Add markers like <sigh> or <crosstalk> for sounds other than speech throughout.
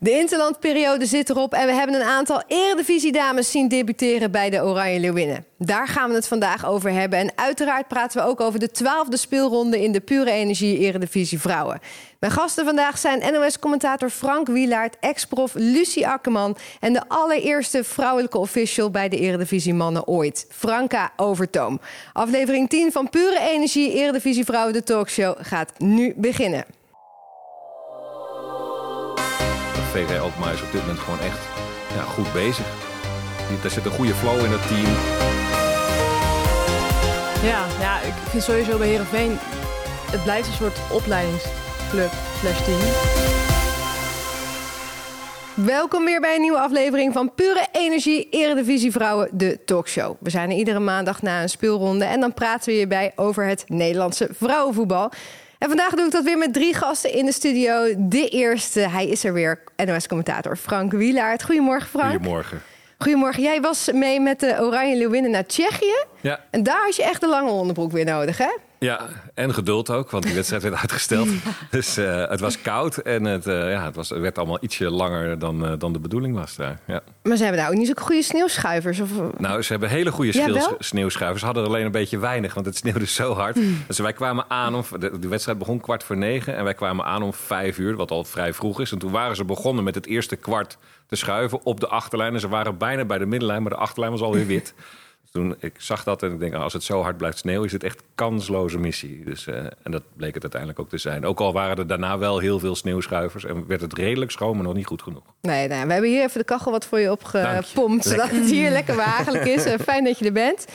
De interlandperiode zit erop en we hebben een aantal eredivisie-dames zien debuteren bij de Oranje Leeuwinnen. Daar gaan we het vandaag over hebben. En uiteraard praten we ook over de twaalfde speelronde in de Pure Energie Eredivisie Vrouwen. Mijn gasten vandaag zijn NOS-commentator Frank Wielaert, ex-prof Lucie Akkerman en de allereerste vrouwelijke official bij de Eredivisie Mannen ooit, Franka Overtoom. Aflevering 10 van Pure Energie Eredivisie Vrouwen, de talkshow, gaat nu beginnen. VV Alkmaar is op dit moment gewoon echt ja, goed bezig. Er zit een goede flow in het team. Ja, ja, ik vind sowieso bij Herenveen het blijft een soort opleidingsclub slash team. Welkom weer bij een nieuwe aflevering van Pure Energie Eredivisie Vrouwen, de talkshow. We zijn er iedere maandag na een speelronde en dan praten we hierbij over het Nederlandse vrouwenvoetbal. En vandaag doe ik dat weer met drie gasten in de studio. De eerste, hij is er weer, NOS-commentator Frank Wielaert. Goedemorgen Frank. Goedemorgen. Goedemorgen. Jij was mee met de Oranje Leeuwinnen naar Tsjechië. Ja. En daar had je echt de lange onderbroek weer nodig, hè? Ja, en geduld ook, want die wedstrijd werd uitgesteld. <laughs> Dus eh, het was koud en het, uh, ja, het, was, het werd allemaal ietsje langer dan, uh, dan de bedoeling was daar. Ja. Maar ze hebben nou ook niet zo'n goede sneeuwschuivers? Of... Nou, ze hebben hele goede ja, sneeuwschuivers. Ze hadden er alleen een beetje weinig, want het sneeuwde zo hard. Mm. Dus wij kwamen aan, om, de, de, wedstrijd begon kwart voor negen... en wij kwamen aan om vijf uur, wat al vrij vroeg is. En toen waren ze begonnen met het eerste kwart te schuiven op de achterlijn. En ze waren bijna bij de middenlijn, maar de achterlijn was alweer wit. <laughs> toen ik zag dat en ik denk, als het zo hard blijft sneeuwen, is het echt kansloze missie. Dus, uh, en dat bleek het uiteindelijk ook te zijn. Ook al waren er daarna wel heel veel sneeuwschuivers en werd het redelijk schoon, maar nog niet goed genoeg. Nee, nee we hebben hier even de kachel wat voor je opgepompt, zodat het hier lekker behagelijk is. Fijn dat je er bent.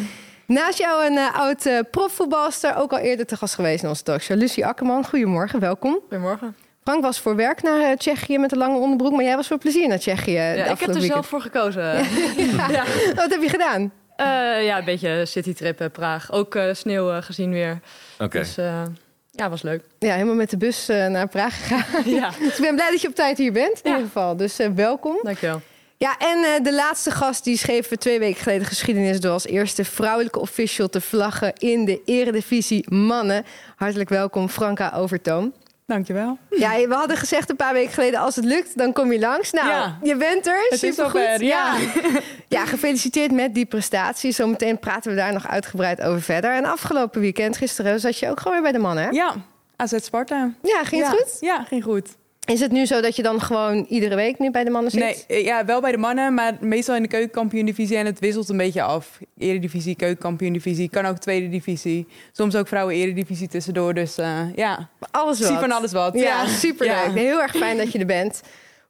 Naast jou een uh, oud uh, profvoetbalster, ook al eerder te gast geweest in onze talkshow. Lucie Akkerman, goedemorgen, welkom. Goedemorgen. Frank was voor werk naar Tsjechië met een lange onderbroek, maar jij was voor plezier naar Tsjechië. Ja, ik heb er weekend. zelf voor gekozen. <laughs> ja. Ja. Wat heb je gedaan? Uh, ja, een beetje citytrip Praag. Ook uh, sneeuw uh, gezien weer. Oké. Okay. Dus ja, was leuk. Ja, helemaal met de bus naar Praag gegaan. <laughs> Ja. <laughs> dus ik ben blij dat je op tijd hier bent, in ja. ieder geval. Dus welkom. Dankjewel. Ja, en de laatste gast die schreef twee weken geleden geschiedenis... door als eerste vrouwelijke official te vlaggen in de eredivisie mannen. Hartelijk welkom, Franka Overtoom. Dankjewel. Ja, we hadden gezegd een paar weken geleden... als het lukt, dan kom je langs. Nou, ja. je bent er. Het is Supergoed. zover, ja. ja, gefeliciteerd met die prestatie. Zometeen praten we daar nog uitgebreid over verder. En afgelopen weekend, gisteren, zat je ook gewoon weer bij de mannen, hè? Ja, AZ Sparta. Ja, ging het ja. goed? Ja, ging goed. Is het nu zo dat je dan gewoon iedere week nu bij de mannen zit? Nee, ja, wel bij de mannen, maar meestal in de keukenkampioen-divisie. En het wisselt een beetje af. Eredivisie, keukenkampioen-divisie, kan ook tweede divisie. Soms ook vrouwen-eredivisie tussendoor. Dus uh, ja, alles wat. zie van alles wat. Ja, Ja, <laughs> superleuk. Ja. Heel erg fijn dat je er bent.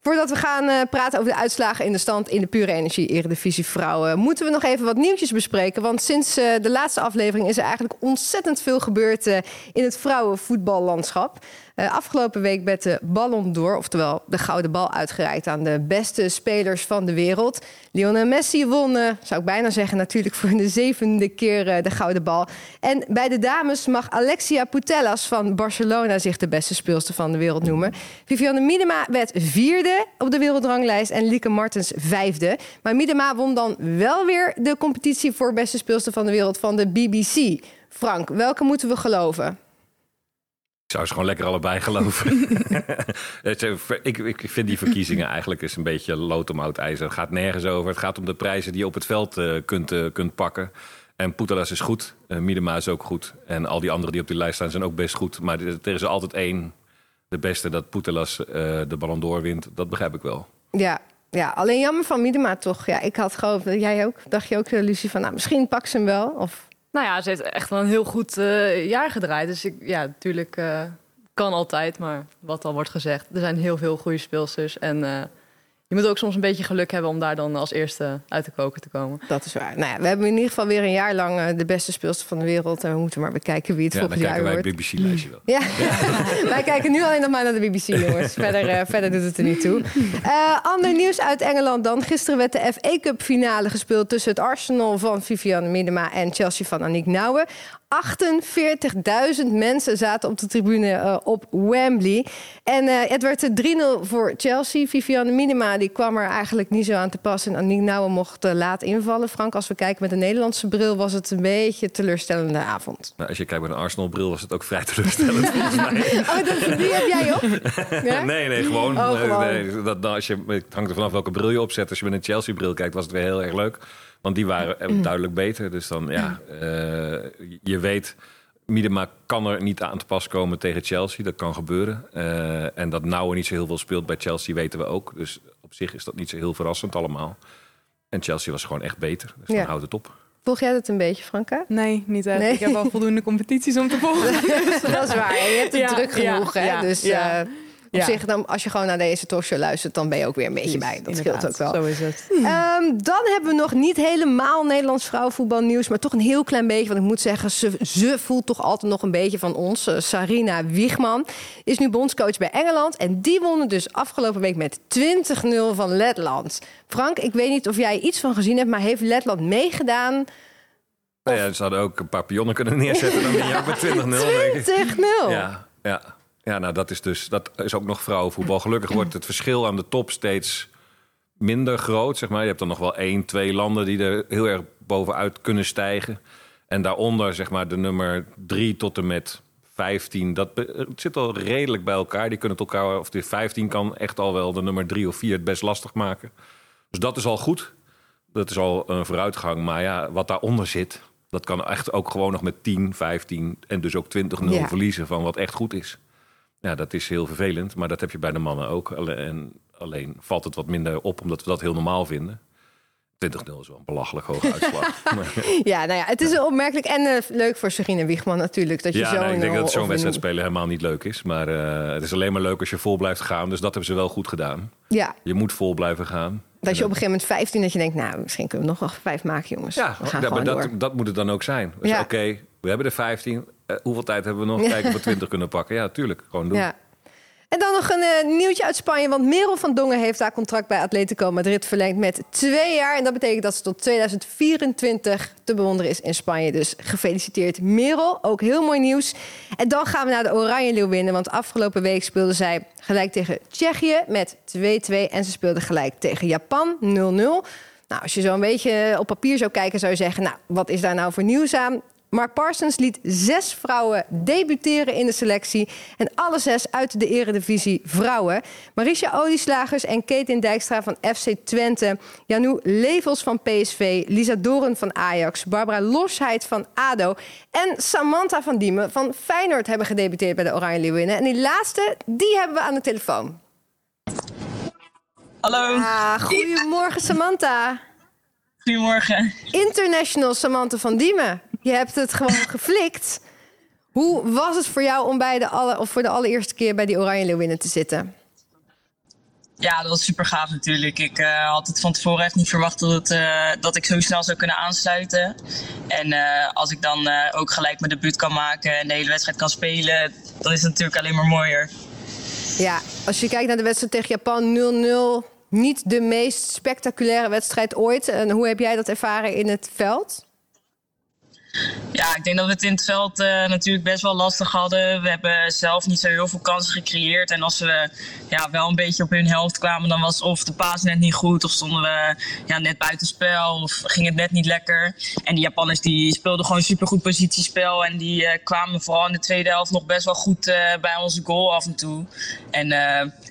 Voordat we gaan uh, praten over de uitslagen in de stand in de Pure Energie Eredivisie Vrouwen, moeten we nog even wat nieuwtjes bespreken. Want sinds uh, de laatste aflevering is er eigenlijk ontzettend veel gebeurd uh, in het vrouwenvoetballandschap. Afgelopen week werd de Ballon d'Or, oftewel de gouden bal, uitgereikt aan de beste spelers van de wereld. Lionel Messi won, zou ik bijna zeggen, natuurlijk voor de zevende keer de gouden bal. En bij de dames mag Alexia Putellas van Barcelona zich de beste speelster van de wereld noemen. Vivianne Miedema werd vierde op de wereldranglijst en Lieke Martens vijfde. Maar Miedema won dan wel weer de competitie voor beste speelster van de wereld van de BBC. Frank, welke moeten we geloven? Ik zou ze gewoon lekker allebei <laughs> geloven. <laughs> ik, ik vind die verkiezingen eigenlijk is een beetje lood om oud ijzer. Het gaat nergens over. Het gaat om de prijzen die je op het veld uh, kunt, uh, kunt pakken. En Putelas is goed. Uh, Miedema is ook goed. En al die anderen die op die lijst staan zijn ook best goed. Maar er is altijd één de beste dat Putelas uh, de Ballon d'Or wint. Dat begrijp ik wel. Ja, ja, alleen jammer van Miedema toch. Ja, ik had gehoopt, jij ook, dacht je ook, Lucie, van nou, misschien pak ze hem wel? Of... Nou ja, ze heeft echt wel een heel goed uh, jaar gedraaid. Dus ik, ja, natuurlijk uh, kan altijd, maar wat al wordt gezegd. Er zijn heel veel goede speelsters en... Je moet ook soms een beetje geluk hebben om daar dan als eerste uit de koker te komen. Dat is waar. Nou ja, we hebben in ieder geval weer een jaar lang uh, de beste speelster van de wereld. En we moeten maar bekijken wie het ja, volgend jaar wordt. Ja, dan kijken wij het BBC-lijstje wel. Ja, ja. <laughs> wij kijken nu alleen nog maar naar de BBC, <laughs> jongens. verder, uh, verder doet het er niet toe. Uh, ander nieuws uit Engeland dan. Gisteren werd de FA Cup finale gespeeld tussen het Arsenal van Vivianne Miedema en Chelsea van Aniek Nouwen. 48.000 mensen zaten op de tribune uh, op Wembley. En uh, het werd 3-0 voor Chelsea. Viviane Minima die kwam er eigenlijk niet zo aan te pas. En Aniek Nouwen mocht uh, laat invallen. Frank, als we kijken met de Nederlandse bril... was het een beetje een teleurstellende avond. Nou, als je kijkt met een Arsenal-bril was het ook vrij teleurstellend <laughs> oh, dat, die heb jij op? <laughs> Ja? nee, nee, gewoon. Oh, gewoon. Nee, dat, als je, het hangt er vanaf welke bril je opzet. Als je met een Chelsea-bril kijkt, was het weer heel erg leuk. Want die waren duidelijk beter. Dus dan, ja, uh, je weet... Miedema kan er niet aan te pas komen tegen Chelsea. Dat kan gebeuren. Uh, en dat Nouwen niet zo heel veel speelt bij Chelsea weten we ook. Dus op zich is dat niet zo heel verrassend allemaal. En Chelsea was gewoon echt beter. Dus ja. dan houdt het op. Volg jij dat een beetje, Franka? Nee, niet echt. Nee. Ik heb al voldoende competities om te volgen. <laughs> dat is waar. Je hebt het ja, druk genoeg. Ja, hè? Dus ja. Uh, op ja. zich, dan, als je gewoon naar deze talkshow luistert, dan ben je ook weer een beetje bij. Dat scheelt ook wel. Zo is het. Um, dan hebben we nog niet helemaal Nederlands vrouwenvoetbalnieuws, maar toch een heel klein beetje. Want ik moet zeggen, ze, ze voelt toch altijd nog een beetje van ons. Uh, Sarina Wiegman is nu bondscoach bij Engeland. En die wonnen dus afgelopen week met 20-0 van Letland. Frank, ik weet niet of jij iets van gezien hebt, maar heeft Letland meegedaan? Nou ja, ze hadden ook een paar pionnen kunnen <laughs> neerzetten. Dan ben je ook met 20-0. 20-0? Ja, ja. Ja, nou dat is dus dat is ook nog vrouwenvoetbal. Gelukkig wordt het verschil aan de top steeds minder groot. Zeg maar. Je hebt dan nog wel één, twee landen die er heel erg bovenuit kunnen stijgen. En daaronder, zeg maar, de nummer drie tot en met 15. Dat het zit al redelijk bij elkaar. Die kunnen het elkaar, of de 15 kan echt al wel de nummer drie of vier het best lastig maken. Dus dat is al goed. Dat is al een vooruitgang. Maar ja, wat daaronder zit, dat kan echt ook gewoon nog met 10, 15 en dus ook 20-0 ja. verliezen van wat echt goed is. Ja, dat is heel vervelend, maar dat heb je bij de mannen ook. En alleen valt het wat minder op, omdat we dat heel normaal vinden. 20-0 is wel een belachelijk hoge uitslag. <laughs> ja, nou ja, het is opmerkelijk en uh, leuk voor Serena Wiegman natuurlijk. Dat je ja, zo nee, ik denk dat zo'n wedstrijd spelen helemaal niet leuk is. Maar uh, het is alleen maar leuk als je vol blijft gaan. Dus dat hebben ze wel goed gedaan. Ja. Je moet vol blijven gaan. Dat je op een gegeven moment 15 dat je denkt, nou, misschien kunnen we nog wel vijf maken, jongens. Ja, we gaan ja maar dat, dat moet het dan ook zijn. Dus Ja. oké, we hebben er 15. Uh, hoeveel tijd hebben we nog? Kijken of we 20 kunnen pakken. Ja, tuurlijk. Gewoon doen. Ja. En dan nog een uh, nieuwtje uit Spanje. Want Merel van Dongen heeft haar contract bij Atletico Madrid verlengd met twee jaar. En dat betekent dat ze tot 2024 te bewonderen is in Spanje. Dus gefeliciteerd Merel. Ook heel mooi nieuws. En dan gaan we naar de Oranje Leeuwinnen. Want afgelopen week speelden zij gelijk tegen Tsjechië met 2-2. En ze speelden gelijk tegen Japan 0-0. Nou, als je zo een beetje op papier zou kijken, zou je zeggen... nou, wat is daar nou voor nieuws aan? Mark Parsons liet zes vrouwen debuteren in de selectie. En alle zes uit de eredivisie vrouwen. Marisha Olieslagers en Ketin Dijkstra van FC Twente. Janou Levels van PSV. Lisa Doren van Ajax. Barbara Losheid van ADO. En Samantha van Diemen van Feyenoord hebben gedebuteerd bij de Oranje Leeuwinnen. En die laatste, die hebben we aan de telefoon. Hallo. Ah, goedemorgen Samantha. Goedemorgen. International Samantha van Diemen. Je hebt het gewoon <laughs> geflikt. Hoe was het voor jou om bij de alle, of voor de allereerste keer bij die Oranje Leeuwinnen te zitten? Ja, dat was super gaaf natuurlijk. Ik uh, had het van tevoren echt niet verwacht dat, het, uh, dat ik zo snel zou kunnen aansluiten. En uh, als ik dan ook gelijk mijn debuut kan maken en de hele wedstrijd kan spelen, dan is het natuurlijk alleen maar mooier. Ja, als je kijkt naar de wedstrijd tegen Japan 0-0, niet de meest spectaculaire wedstrijd ooit. En hoe heb jij dat ervaren in het veld? Ja, ik denk dat we het in het veld uh, natuurlijk best wel lastig hadden. We hebben zelf niet zo heel veel kansen gecreëerd. En als we ja, wel een beetje op hun helft kwamen, dan was of de paas net niet goed, of stonden we ja, net buitenspel, of ging het net niet lekker. En die Japanners die speelden gewoon supergoed positiespel. En die uh, kwamen vooral in de tweede helft nog best wel goed uh, bij onze goal af en toe. En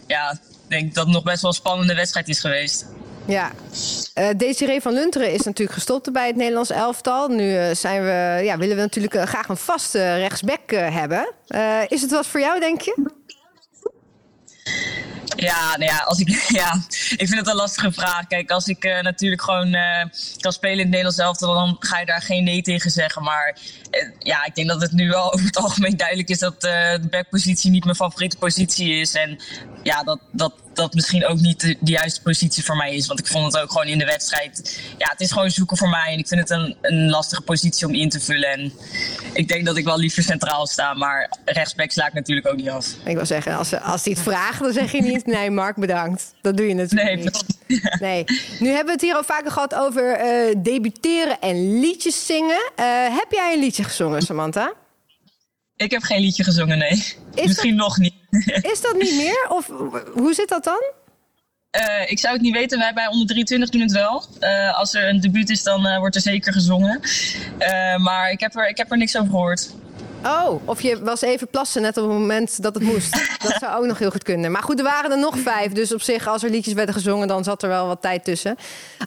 ja, ik denk dat het nog best wel een spannende wedstrijd is geweest. Ja, uh, Desiree van Lunteren is natuurlijk gestopt bij het Nederlands elftal. Nu uh, zijn we, ja, willen we natuurlijk uh, graag een vaste rechtsback hebben. is het wat voor jou, denk je? Ja, nou ja, als ik, <laughs> ja, ik vind het een lastige vraag. Kijk, als ik natuurlijk gewoon kan spelen in het Nederlands elftal, dan ga je daar geen nee tegen zeggen. Maar ja, ik denk dat het nu wel <laughs> over het algemeen duidelijk is dat de backpositie niet mijn favoriete positie is. En ja, dat, dat, dat misschien ook niet de, de, juiste positie voor mij is. Want ik vond het ook gewoon in de wedstrijd. Ja, het is gewoon zoeken voor mij. En ik vind het een, een lastige positie om in te vullen. En ik denk dat ik wel liever centraal sta. Maar rechtsback sla ik natuurlijk ook niet af. Ik wil zeggen, als, als hij het vraagt, dan zeg je niet. Nee, Mark, bedankt. Dat doe je natuurlijk Nee, precies. <laughs> Nee. Nu hebben we het hier al vaker gehad over eh, debuteren en liedjes zingen. Eh, heb jij een liedje gezongen, Samantha? Ik heb geen liedje gezongen, nee. Misschien nog niet. <laughs> Is dat niet meer? Of hoe zit dat dan? Eh, ik zou het niet weten. Wij bij onder 23 doen het wel. Eh, als er een debuut is, dan eh, wordt er zeker gezongen. Maar ik heb, er, ik heb er niks over gehoord. Oh, of je was even plassen net op het moment dat het moest. <laughs> Dat zou ook nog heel goed kunnen. Maar goed, er waren er nog vijf. Dus op zich, als er liedjes werden gezongen, dan zat er wel wat tijd tussen.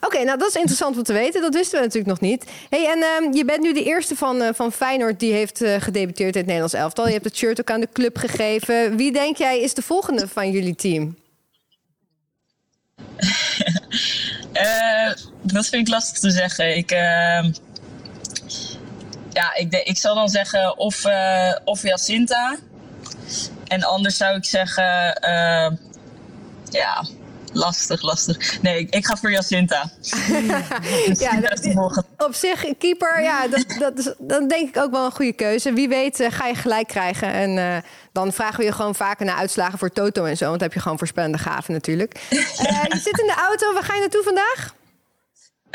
Oké, nou dat is interessant om te weten. Dat wisten we natuurlijk nog niet. hey, en ehm, je bent nu de eerste van, eh, van Feyenoord die heeft eh, gedebuteerd in het Nederlands elftal. Je hebt het shirt ook aan de club gegeven. Wie denk jij is de volgende van jullie team? <laughs> Eh, dat vind ik lastig te zeggen. Ik, eh, ja, ik, de- ik zal dan zeggen of, eh of Jacinta. En anders zou ik zeggen... eh, ja, lastig, lastig. Nee, ik, ik ga voor Jacinta. <laughs> Ja, Dat. Op zich, keeper, ja, dat, dat is, dan denk ik ook wel een goede keuze. Wie weet eh, ga je gelijk krijgen. En dan vragen we je gewoon vaker naar uitslagen voor Toto en zo. Want dan heb je gewoon voorspellende gaven natuurlijk. <laughs> Je zit in de auto. Waar ga je naartoe vandaag?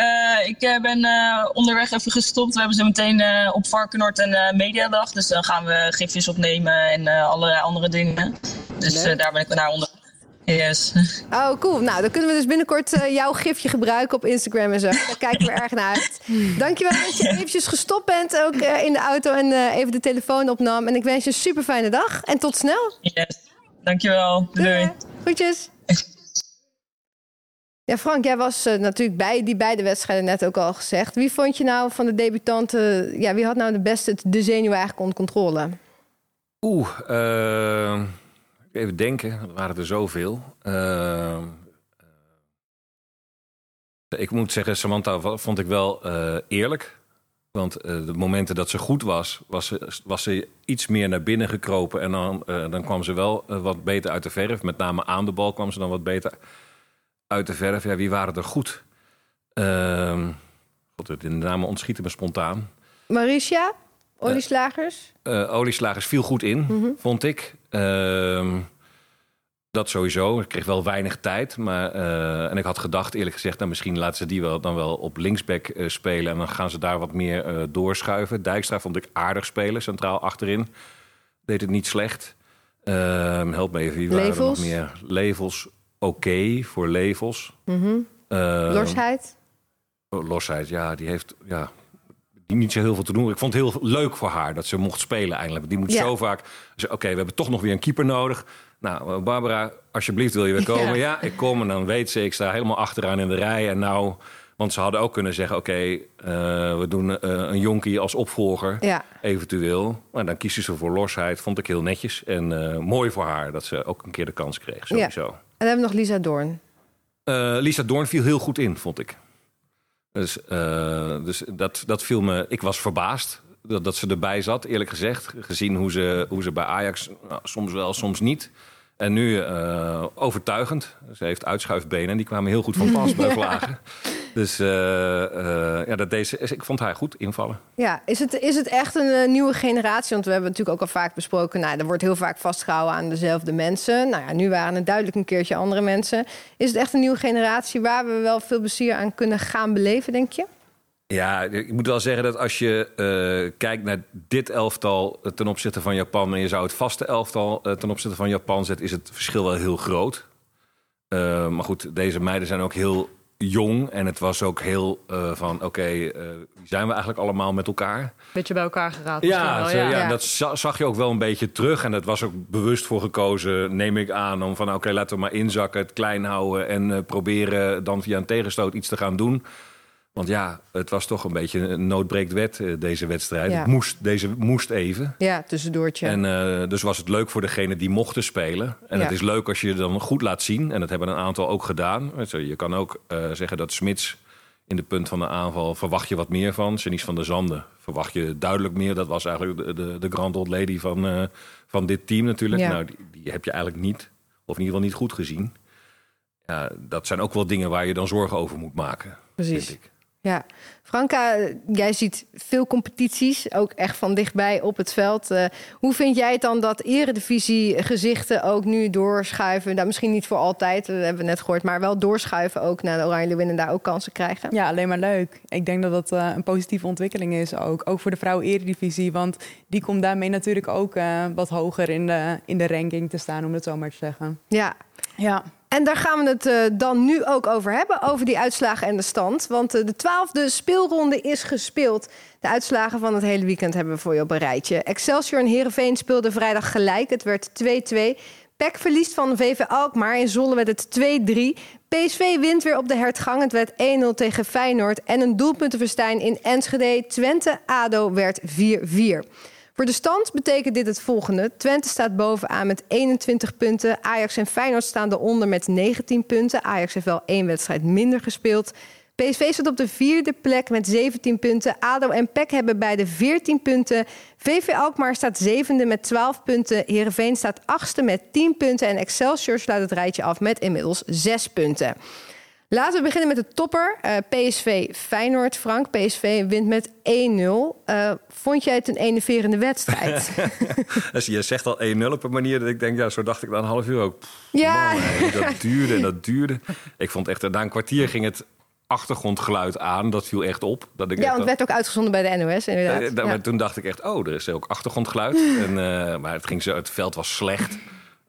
Eh, ik eh, ben eh, onderweg even gestopt. We hebben zo meteen op Varkenoord een mediadag. Dus dan gaan we gifjes opnemen en allerlei andere dingen. Dus daar ben ik naar onder. Yes. <laughs> Oh, cool. Nou, dan kunnen we dus binnenkort jouw gifje gebruiken op Instagram en zo. Daar kijken we erg naar uit. <laughs> Dankjewel dat je eventjes gestopt bent ook in de auto en even de telefoon opnam. En ik wens je een super fijne dag en tot snel. yes. Dankjewel. Doei. doei. Groetjes. Ja, Frank, jij was eh, natuurlijk bij die beide wedstrijden net ook al gezegd. Wie vond je nou van de debutanten, ja, wie had nou de beste de zenuw eigenlijk onder controle? Oeh, eh, even denken, er waren er zoveel. Eh, ik moet zeggen, Samantha vond ik wel eerlijk. Want de momenten dat ze goed was, was ze, was ze iets meer naar binnen gekropen. En dan, dan kwam ze wel wat beter uit de verf. Met name aan de bal kwam ze dan wat beter uit de verf. Ja, wie waren er goed? Ehm God, de namen ontschieten me spontaan. Mauricia, olieslagers? Eh olieslagers viel goed in, vond ik. Ehm, dat sowieso. Ik kreeg wel weinig tijd. Maar, eh, en ik had gedacht, eerlijk gezegd, nou, misschien laten ze die wel, dan wel op linksback eh, spelen. En dan gaan ze daar wat meer eh, doorschuiven. Dijkstra vond ik aardig spelen, centraal achterin. Deed het niet slecht. Ehm help me even, wie waren er nog meer? Levels, oké voor Levels. Mhm. Ehm, Lorsheid? losheid, ja, die heeft ja, die niet zo heel veel te doen. Ik vond het heel leuk voor haar dat ze mocht spelen eindelijk. Die moet Ja. zo vaak. Oké, we hebben toch nog weer een keeper nodig. Nou, eh, Barbara, alsjeblieft wil je weer <laughs> komen? Ja. Ja. ik kom en dan weet ze, ik sta helemaal achteraan in de rij. En nou, want ze hadden ook kunnen zeggen: oké, eh, we doen eh, een jonkie als opvolger, Ja. eventueel. Maar dan kiezen ze voor losheid. Vond ik heel netjes en mooi voor haar dat ze ook een keer de kans kreeg. Sowieso. En dan hebben we nog Lisa Doorn. Eh, Lisa Doorn viel heel goed in, vond ik. Dus, eh, dus dat, dat viel me. Ik was verbaasd dat, dat ze erbij zat, eerlijk gezegd. Gezien hoe ze, hoe ze bij Ajax nou, soms wel, soms niet. En nu eh, overtuigend. Ze heeft uitschuifbenen en die kwamen heel goed van pas <laughs> bij Vlagen. Dus eh, eh, ja, dat deze, ik vond haar goed invallen. Ja, is het, is het echt een nieuwe generatie? Want we hebben natuurlijk ook al vaak besproken... Nou, er wordt heel vaak vastgehouden aan dezelfde mensen. Nou ja, nu waren het duidelijk een keertje andere mensen. Is het echt een nieuwe generatie waar we wel veel plezier aan kunnen gaan beleven, denk je? Ja, ik moet wel zeggen dat als je eh, kijkt naar dit elftal eh, ten opzichte van Japan... en je zou het vaste elftal eh, ten opzichte van Japan zetten... is het verschil wel heel groot. Maar goed, deze meiden zijn ook heel jong. En het was ook heel van, oké, zijn we eigenlijk allemaal met elkaar? Beetje bij elkaar geraakt. Ja, wel, ja. Ja. dat za- zag je ook wel een beetje terug. En dat was ook bewust voor gekozen, neem ik aan. Om van, oké, laten we maar inzakken, het klein houden... en proberen dan via een tegenstoot iets te gaan doen... Want ja, het was toch een beetje een noodbreekt wet, eh, deze wedstrijd. Ja. Het moest, deze moest even. Ja, tussendoortje. En eh, dus was het leuk voor degene die mochten spelen. En Ja. het is leuk als je je dan goed laat zien. En dat hebben een aantal ook gedaan. Zo, Je kan ook eh, zeggen dat Smits in de punt van de aanval verwacht je wat meer van. Janice van der Zanden verwacht je duidelijk meer. Dat was eigenlijk de, de, de grand old lady van, eh, van dit team natuurlijk. Ja. Nou, die, die heb je eigenlijk niet, of in ieder geval niet goed gezien. Ja, dat zijn ook wel dingen waar je dan zorgen over moet maken. Precies. Vind ik. Ja, Franka, jij ziet veel competities, ook echt van dichtbij op het veld. Uh, hoe vind jij het dan dat eredivisie gezichten ook nu doorschuiven? Nou, misschien niet voor altijd, dat hebben we net gehoord, maar wel doorschuiven ook naar de Oranje Leeuwinnen en daar ook kansen krijgen? Ja, alleen maar leuk. Ik denk dat dat uh, een positieve ontwikkeling is ook. Ook voor de vrouwen eredivisie, want die komt daarmee natuurlijk ook uh, wat hoger in de, in de ranking te staan, om het zo maar te zeggen. Ja. Ja. En daar gaan we het uh, dan nu ook over hebben, over die uitslagen en de stand. Want uh, de twaalfde speelronde is gespeeld. De uitslagen van het hele weekend hebben we voor je op een rijtje. Excelsior en Heerenveen speelden vrijdag gelijk. Het werd 2-2. PEC verliest van VV Alkmaar. In Zolle werd het 2-3. PSV wint weer op de hertgang. Het werd 1-0 tegen Feyenoord. En een doelpuntenverstijn in Enschede. Twente-ADO werd 4-4. Voor de stand betekent dit het volgende. Twente staat bovenaan met 21 punten. Ajax en Feyenoord staan eronder met 19 punten. Ajax heeft wel één wedstrijd minder gespeeld. PSV staat op de vierde plek met 17 punten. ADO en PEC hebben beide 14 punten. VV Alkmaar staat zevende met 12 punten. Heerenveen staat achtste met 10 punten. En Excelsior sluit het rijtje af met inmiddels 6 punten. Laten we beginnen met de topper. Uh, PSV Feyenoord, Frank. PSV wint met 1-0. Uh, vond jij het een enerverende wedstrijd? <laughs> dus je zegt al 1-0 op een manier dat ik denk... ja, zo dacht ik na een half uur ook. Pff, ja. Man, dat duurde en dat duurde. Ik vond echt, na een kwartier ging het achtergrondgeluid aan. Dat viel echt op. Dat ik ja, want het werd ook uitgezonden bij de NOS, inderdaad. Ja. Toen dacht ik echt, oh, er is ook achtergrondgeluid. <laughs> en, uh, maar het, ging zo, het veld was slecht.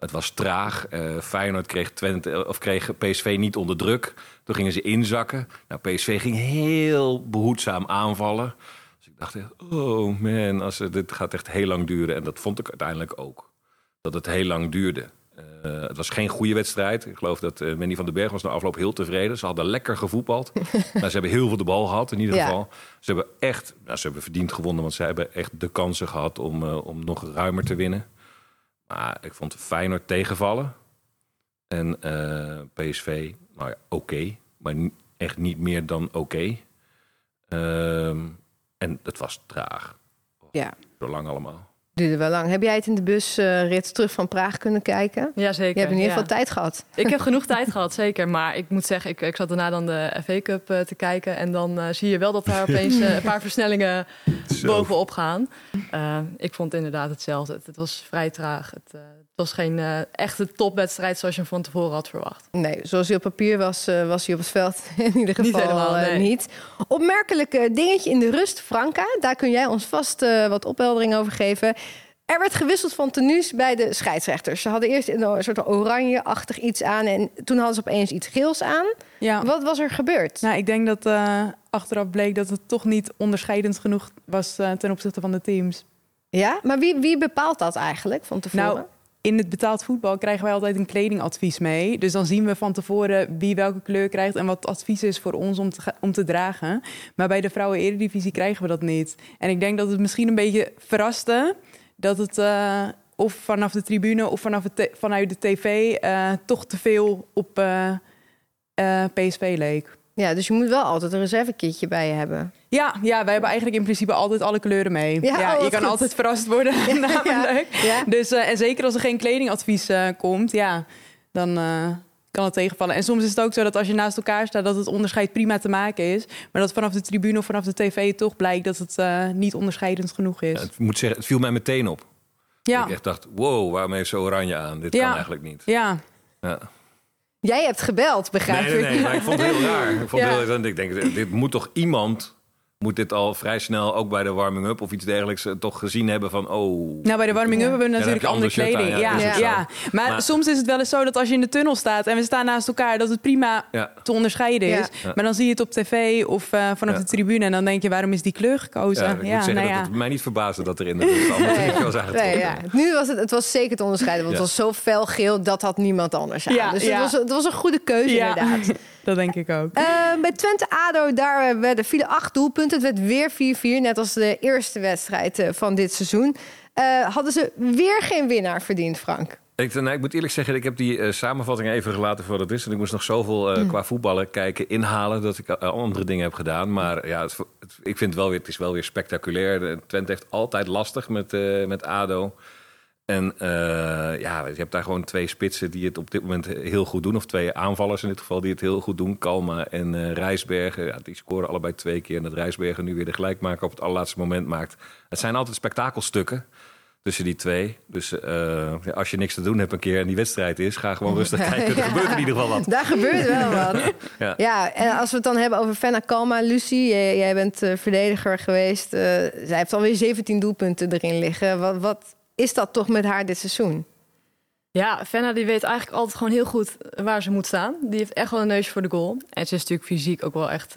Het was traag. Uh, Feyenoord kreeg, Twente, of kreeg PSV niet onder druk. Toen gingen ze inzakken. Nou, PSV ging heel behoedzaam aanvallen. Dus ik dacht, oh man, als, dit gaat echt heel lang duren. En dat vond ik uiteindelijk ook. Dat het heel lang duurde. Uh, het was geen goede wedstrijd. Ik geloof dat uh, Manny van den Berg was na afloop heel tevreden. Ze hadden lekker gevoetbald. <laughs> maar ze hebben heel veel de bal gehad in ieder ja. geval. Ze hebben echt, nou, ze hebben verdiend gewonnen. Want ze hebben echt de kansen gehad om, uh, om nog ruimer te winnen. Maar ik vond Feyenoord tegenvallen. En uh, PSV, nou ja, oké. Okay, maar echt niet meer dan oké. Okay. Um, en het was traag. Ja. Zo lang allemaal. Duurde wel lang. Heb jij het in de busrit uh, terug van Praag kunnen kijken? Ja, zeker. Je hebt in ieder geval ja. tijd gehad. Ik heb genoeg <laughs> tijd gehad, zeker. Maar ik moet zeggen, ik, ik zat daarna dan de FA Cup uh, te kijken. En dan uh, zie je wel dat daar <laughs> opeens uh, een paar versnellingen bovenop gaan. ik vond inderdaad hetzelfde. Het, het was vrij traag. Het, het was geen echte topwedstrijd zoals je hem van tevoren had verwacht. Nee, zoals hij op papier was, was hij op het veld <laughs> in ieder geval niet. Helemaal, nee. niet. Opmerkelijk dingetje in de rust, Franka. Daar kun jij ons vast wat opheldering over geven. Er werd gewisseld van tenues bij de scheidsrechters. Ze hadden eerst een soort oranje-achtig iets aan en toen hadden ze opeens iets geels aan. Ja. Wat was er gebeurd? Nou, ik denk dat uh, achteraf bleek dat het toch niet onderscheidend genoeg was uh, ten opzichte van de teams. Ja, maar wie, wie bepaalt dat eigenlijk van tevoren? Nou, in het betaald voetbal krijgen wij altijd een kledingadvies mee. Dus dan zien we van tevoren wie welke kleur krijgt en wat het advies is voor ons om te, om te dragen. Maar bij de vrouwen-eredivisie krijgen we dat niet. En ik denk dat het misschien een beetje verraste dat het uh, of vanaf de tribune of vanaf vanuit de tv uh, toch te veel op uh, PSV leek. Ja, dus je moet wel altijd een reservekitje bij je hebben. Ja, ja, wij hebben eigenlijk in principe altijd alle kleuren mee. Ja, ja oh, je kan goed. altijd verrast worden, <laughs> <laughs> namelijk. Ja, ja. Dus, en zeker als er geen kledingadvies komt, ja, dan kan het tegenvallen. En soms is het ook zo dat als je naast elkaar staat... dat het onderscheid prima te maken is. Maar dat vanaf de tribune of vanaf de tv toch blijkt... dat het uh, niet onderscheidend genoeg is. Ja, het, moet zeggen, het viel mij meteen op. Ja. Ik echt dacht, wow, waarom heeft ze oranje aan? Dit ja. kan eigenlijk niet. Ja. ja. Jij hebt gebeld, begrijp nee, nee, nee, maar ik vond het heel <laughs> raar. Ik, vond ja. heel, ik denk, dit moet toch iemand moet dit al vrij snel ook bij de warming-up of iets dergelijks uh, toch gezien hebben van oh. Nou, bij de warming-up ja. hebben we natuurlijk ja, andere kleding. Aan, ja, ja. ja. Maar, maar, soms is het wel eens zo dat als je in de tunnel staat en we staan naast elkaar, dat het prima te onderscheiden is. Maar dan zie je het op tv of uh, vanaf de tribune en dan denk je, waarom is die kleur gekozen? Ja, ik moet zeggen nou dat het mij niet verbaasde dat er in de <laughs> nee. was eigenlijk. Nee, ja. Nu was het, het was zeker te onderscheiden, want het was zo fel geel dat had niemand anders aan. dus het was, het was een goede keuze inderdaad. <laughs> Dat denk ik ook. Uh, bij Twente ADO, daar werden vielen acht doelpunten. Het werd weer 4-4, net als de eerste wedstrijd uh, van dit seizoen. Uh, hadden ze weer geen winnaar verdiend, Frank? Ik, nou, ik moet eerlijk zeggen, ik heb die uh, samenvatting even gelaten voor dat is. En ik moest nog zoveel mm. qua voetballen kijken, inhalen... dat ik andere dingen heb gedaan. Maar ja, het, het, ik vind het wel weer, het is wel weer spectaculair. Twente heeft altijd lastig met, met ADO. En uh, ja, je hebt daar gewoon twee spitsen die het op dit moment heel goed doen. Of twee aanvallers in dit geval die het heel goed doen. Kalma en uh, Rijsbergen. Ja, die scoren allebei twee keer. En dat Rijsbergen nu weer de gelijkmaker op het allerlaatste moment maakt. Het zijn altijd spektakelstukken tussen die twee. Dus uh, als je niks te doen hebt een keer en die wedstrijd is, ga gewoon rustig <laughs> kijken. Er gebeurt in ieder geval wat. Daar gebeurt wel wat. <laughs> ja. ja. en als we het dan hebben over Fenna Kalma, Lucie, jij, jij bent verdediger geweest. Zij heeft alweer 17 doelpunten erin liggen. Wat, wat is dat toch met haar dit seizoen? Ja, Fenna die weet eigenlijk altijd gewoon heel goed waar ze moet staan. Die heeft echt wel een neusje voor de goal. En ze is natuurlijk fysiek ook wel echt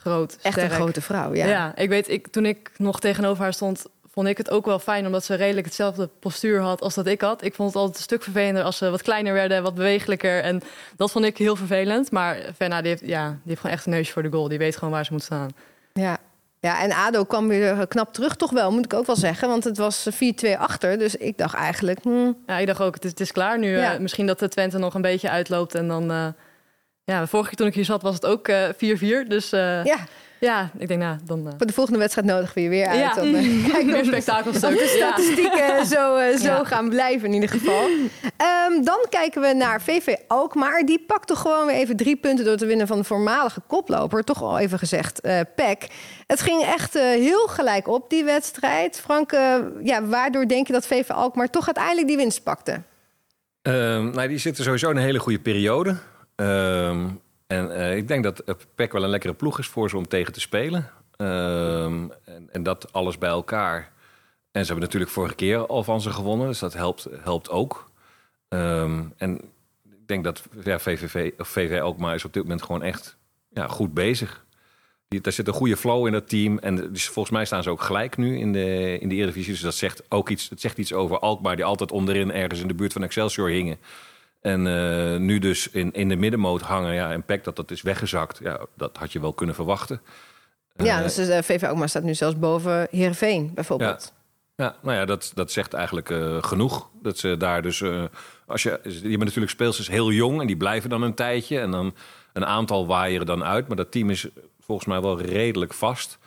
groot. Echt sterk. een grote vrouw, ja. Ja, ik weet, ik, toen ik nog tegenover haar stond, vond ik het ook wel fijn omdat ze redelijk hetzelfde postuur had als dat ik had. Ik vond het altijd een stuk vervelender als ze wat kleiner werden, wat bewegelijker. En dat vond ik heel vervelend. Maar Fenna die heeft, ja, die heeft gewoon echt een neusje voor de goal. Die weet gewoon waar ze moet staan. Ja. Ja, en ADO kwam weer knap terug, toch wel, moet ik ook wel zeggen. Want het was 4-2 achter, dus ik dacht eigenlijk... Hmm. Ja, ik dacht ook, het is, het is klaar nu. Ja. Uh, misschien dat de Twente nog een beetje uitloopt en dan... Uh, ja, vorige keer toen ik hier zat was het ook 4-4, uh, dus... ja. Ja, ik denk nou, dan... Uh... Voor de volgende wedstrijd nodigen we je weer uit. Ja. Dan, uh, <laughs> kijk, weer spektakelstuk. de statistieken ja. <laughs> zo, uh, zo ja. gaan blijven in ieder geval. Um, <laughs> dan kijken we naar VV Alkmaar. Die pakt toch gewoon weer even drie punten door te winnen van de voormalige koploper. Toch al even gezegd, uh, PEC. Het ging echt heel gelijk op, die wedstrijd. Frank, ja, waardoor denk je dat VV Alkmaar toch uiteindelijk die winst pakte? Um, nou, die zitten sowieso in een hele goede periode. Um, en uh, ik denk dat PEC wel een lekkere ploeg is voor ze om tegen te spelen. Um, en, en, dat alles bij elkaar. En ze hebben natuurlijk vorige keer al van ze gewonnen, dus dat helpt, helpt ook. Um, en ik denk dat VVV, of VV ook maar is op dit moment gewoon echt ja, goed bezig. Daar zit een goede flow in dat team. En dus volgens mij staan ze ook gelijk nu in de, in de Eredivisie. Dus dat zegt ook iets, dat zegt iets over Alkmaar, die altijd onderin ergens in de buurt van Excelsior hingen. En uh, nu dus in, in de middenmoot hangen. Ja, en PEC dat dat is weggezakt. Ja, dat had je wel kunnen verwachten. Ja, uh, dus de VV ook maar staat nu zelfs boven Heerenveen bijvoorbeeld. Ja, ja nou ja, dat, dat zegt eigenlijk genoeg. Dat ze daar dus... als je, je bent natuurlijk speelsters heel jong en die blijven dan een tijdje. En dan een aantal waaieren dan uit. Maar dat team is volgens mij wel redelijk vast